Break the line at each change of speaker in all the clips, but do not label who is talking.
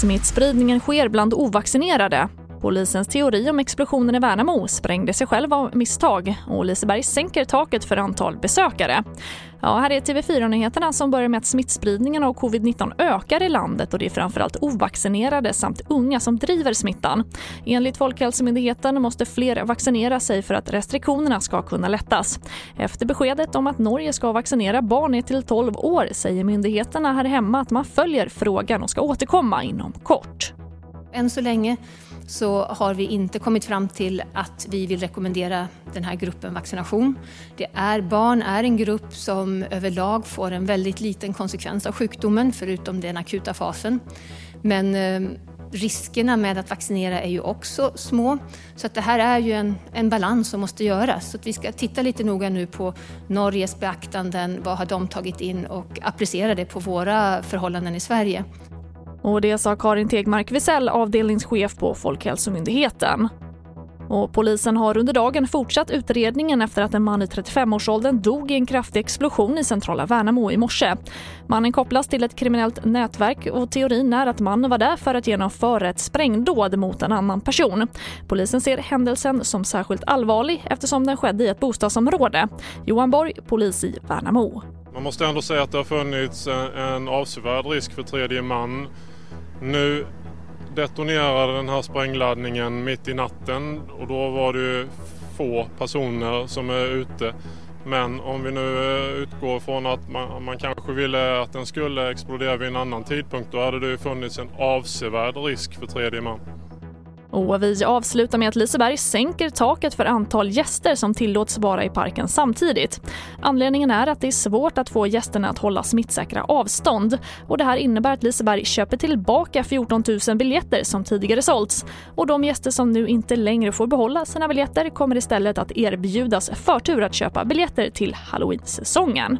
Smittspridningen sker bland ovaccinerade. Polisens teori om explosionen i Värnamo sprängde sig själv av misstag och Liseberg sänker taket för antal besökare. Ja, här är TV4-nyheterna som börjar med att smittspridningen av covid-19 ökar i landet och det är framförallt ovaccinerade samt unga som driver smittan. Enligt Folkhälsomyndigheten måste fler vaccinera sig för att restriktionerna ska kunna lättas. Efter beskedet om att Norge ska vaccinera barn ner till 12 år säger myndigheterna här hemma att man följer frågan och ska återkomma inom kort.
Än så länge så har vi inte kommit fram till att vi vill rekommendera den här gruppen vaccination. Det är, barn är en grupp som överlag får en väldigt liten konsekvens av sjukdomen förutom den akuta fasen. Men eh, riskerna med att vaccinera är ju också små. Så att det här är ju en, en balans som måste göras. Så att vi ska titta lite noga nu på Norges beaktanden, vad har de tagit in och applicera det på våra förhållanden i Sverige.
Och det sa Karin Tegmark Wisell, avdelningschef på Folkhälsomyndigheten. Och polisen har under dagen fortsatt utredningen efter att en man i 35-årsåldern dog i en kraftig explosion i centrala Värnamo i morse. Mannen kopplas till ett kriminellt nätverk och teorin är att mannen var där för att genomföra ett sprängdåd mot en annan person. Polisen ser händelsen som särskilt allvarlig eftersom den skedde i ett bostadsområde. Johan Borg, polis i Värnamo.
Man måste ändå säga att det har funnits en avsevärd risk för tredje man nu detonerade den här sprängladdningen mitt i natten och då var det få personer som är ute. Men om vi nu eh, utgår från att man, man, kanske ville att den skulle explodera vid en annan tidpunkt då hade det funnits en avsevärd risk för tredje man.
Och vi avslutar med att Liseberg sänker taket för antal gäster som tillåts vara i parken samtidigt. Anledningen är att det är svårt att få gästerna att hålla smittsäkra avstånd och det här innebär att Liseberg köper tillbaka 14 000 biljetter som tidigare sålts och de gäster som nu inte längre får behålla sina biljetter kommer istället att erbjudas förtur att köpa biljetter till halloween-säsongen.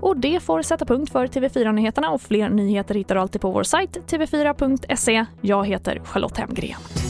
Och det får sätta punkt för TV4-nyheterna och fler nyheter hittar du alltid på vår sajt tv4.se. Jag heter Charlotte Hemgren.